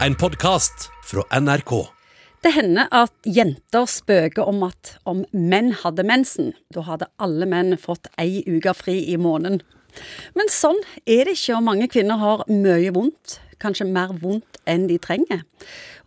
En podkast fra NRK. Det hender at jenter spøker om at om menn hadde mensen, da hadde alle menn fått ei uke fri i måneden. Men sånn er det ikke, og mange kvinner har mye vondt. Kanskje mer vondt enn de trenger.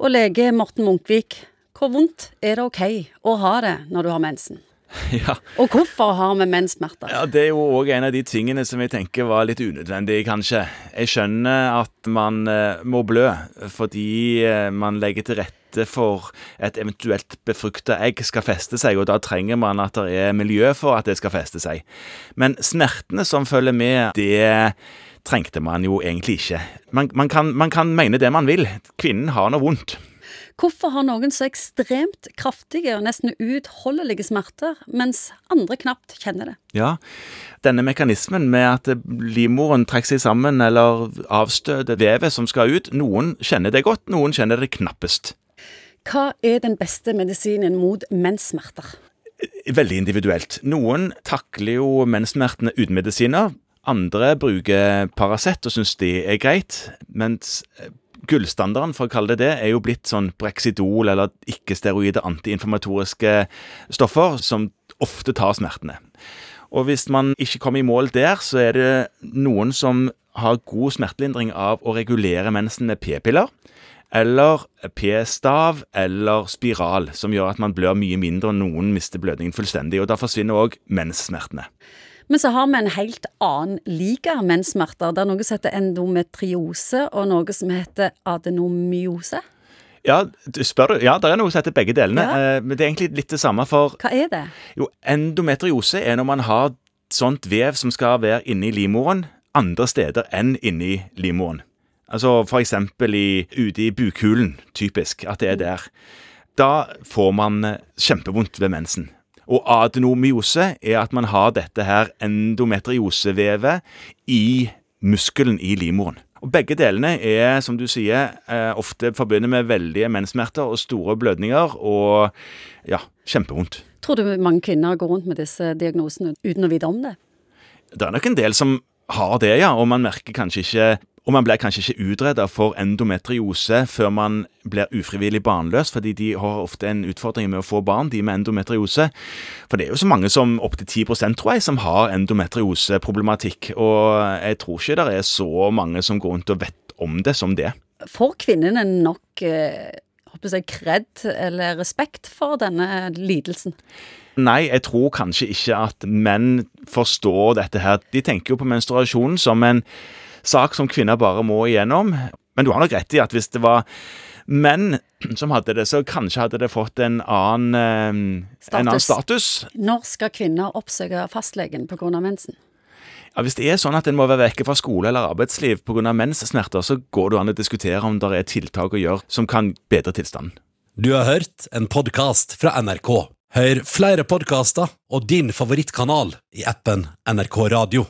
Og lege Morten Munkvik, hvor vondt er det ok å ha det når du har mensen? Ja. Og hvorfor har vi menssmerter? ja, Det er jo òg en av de tingene som jeg tenker var litt unødvendig, kanskje. Jeg skjønner at man eh, må blø fordi eh, man legger til rette for et eventuelt befrukta egg skal feste seg, og da trenger man at det er miljø for at det skal feste seg. Men smertene som følger med, det trengte man jo egentlig ikke. Man, man, kan, man kan mene det man vil. Kvinnen har noe vondt. Hvorfor har noen så ekstremt kraftige og nesten uutholdelige smerter, mens andre knapt kjenner det? Ja, denne mekanismen med at livmoren trekker seg sammen eller avstøter vevet som skal ut, noen kjenner det godt, noen kjenner det knappest. Hva er den beste medisinen mot menssmerter? Veldig individuelt. Noen takler jo menssmertene uten medisiner. Andre bruker Paracet og syns det er greit, mens gullstandarden, for å kalle det det, er jo blitt sånn Brexidol eller ikke-steroide antiinformatoriske stoffer som ofte tar smertene. Og hvis man ikke kommer i mål der, så er det noen som har god smertelindring av å regulere mensen med p-piller. Eller p-stav eller spiral, som gjør at man blør mye mindre og noen mister blødningen fullstendig. og Da forsvinner òg menssmertene. Men så har vi en helt annen liga menssmerter. Det er noe som heter endometriose, og noe som heter adenomyose. Ja, du spør, ja, det er noe som heter begge delene. Ja. eh, Men det er egentlig litt det samme for Hva er det? Jo, endometriose er når man har sånt vev som skal være inni livmoren andre steder enn inni livmoren. Altså eksempel ute i bukhulen, typisk, at det er der. Da får man eh, kjempevondt ved mensen. Og adenomyose er at man har dette her endometriosevevet i muskelen i livmoren. Og Begge delene er, som du sier, eh, ofte forbundet med veldige menssmerter og store blødninger og ja, kjempevondt. Tror du mange kvinner går rundt med disse diagnosene uten å vite om det? Det er nok en del som har det, ja, og man merker kanskje ikke og man blir kanskje ikke utreda for endometriose før man blir ufrivillig barnløs, fordi de har ofte en utfordring med å få barn, de med endometriose. For det er jo så mange som opptil 10% tror jeg, som har endometrioseproblematikk. Og jeg tror ikke det er så mange som går rundt og vet om det som det. Får kvinnene nok eh, håper jeg, kred eller respekt for denne lidelsen? Nei, jeg tror kanskje ikke at menn forstår dette her. De tenker jo på menstruasjonen som en sak som kvinner bare må igjennom. Men du har nok rett i at hvis det var menn som hadde det, så kanskje hadde det fått en annen, eh, en annen status. Når skal kvinner oppsøke fastlegen pga. mensen? Ja, Hvis det er sånn at en må være vekke fra skole eller arbeidsliv pga. menssmerter, så går det an å diskutere om det er tiltak å gjøre som kan bedre tilstanden. Du har hørt en podkast fra NRK. Hør flere podkaster og din favorittkanal i appen NRK Radio.